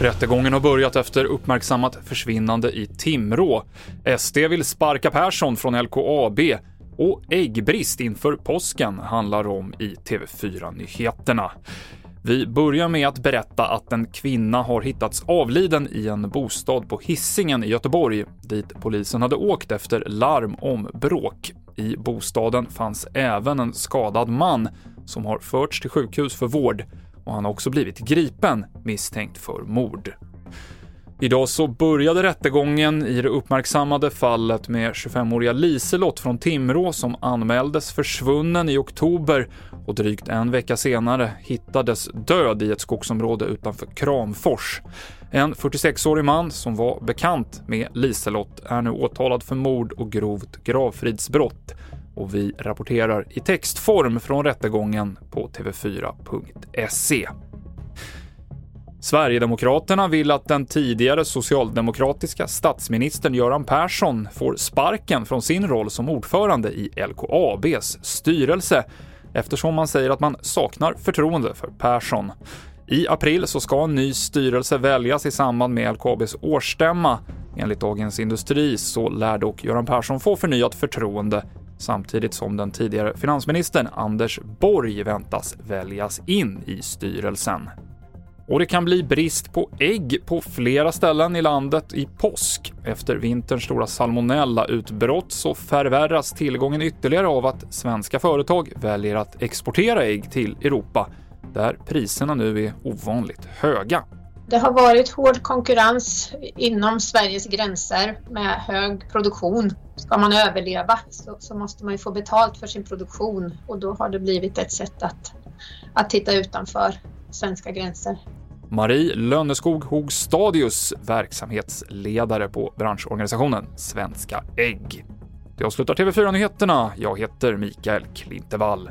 Rättegången har börjat efter uppmärksammat försvinnande i Timrå. SD vill sparka Persson från LKAB och äggbrist inför påsken handlar om i TV4-nyheterna. Vi börjar med att berätta att en kvinna har hittats avliden i en bostad på Hisingen i Göteborg, dit polisen hade åkt efter larm om bråk. I bostaden fanns även en skadad man som har förts till sjukhus för vård och han har också blivit gripen misstänkt för mord. Idag så började rättegången i det uppmärksammade fallet med 25-åriga Liselott från Timrå som anmäldes försvunnen i oktober och drygt en vecka senare hittades död i ett skogsområde utanför Kramfors. En 46-årig man som var bekant med Liselott är nu åtalad för mord och grovt gravfridsbrott och vi rapporterar i textform från rättegången på tv4.se. Sverigedemokraterna vill att den tidigare socialdemokratiska statsministern Göran Persson får sparken från sin roll som ordförande i LKABs styrelse eftersom man säger att man saknar förtroende för Persson. I april så ska en ny styrelse väljas i samband med LKABs årsstämma. Enligt Dagens Industri så lär dock Göran Persson få förnyat förtroende samtidigt som den tidigare finansministern Anders Borg väntas väljas in i styrelsen. Och det kan bli brist på ägg på flera ställen i landet i påsk. Efter vinterns stora salmonellautbrott så förvärras tillgången ytterligare av att svenska företag väljer att exportera ägg till Europa, där priserna nu är ovanligt höga. Det har varit hård konkurrens inom Sveriges gränser med hög produktion. Ska man överleva så, så, måste man ju få betalt för sin produktion och då har det blivit ett sätt att, att titta utanför svenska gränser. Marie Lönneskog Hogstadius, verksamhetsledare på branschorganisationen Svenska Ägg. Det avslutar TV4-nyheterna. Jag heter Mikael Klintevall.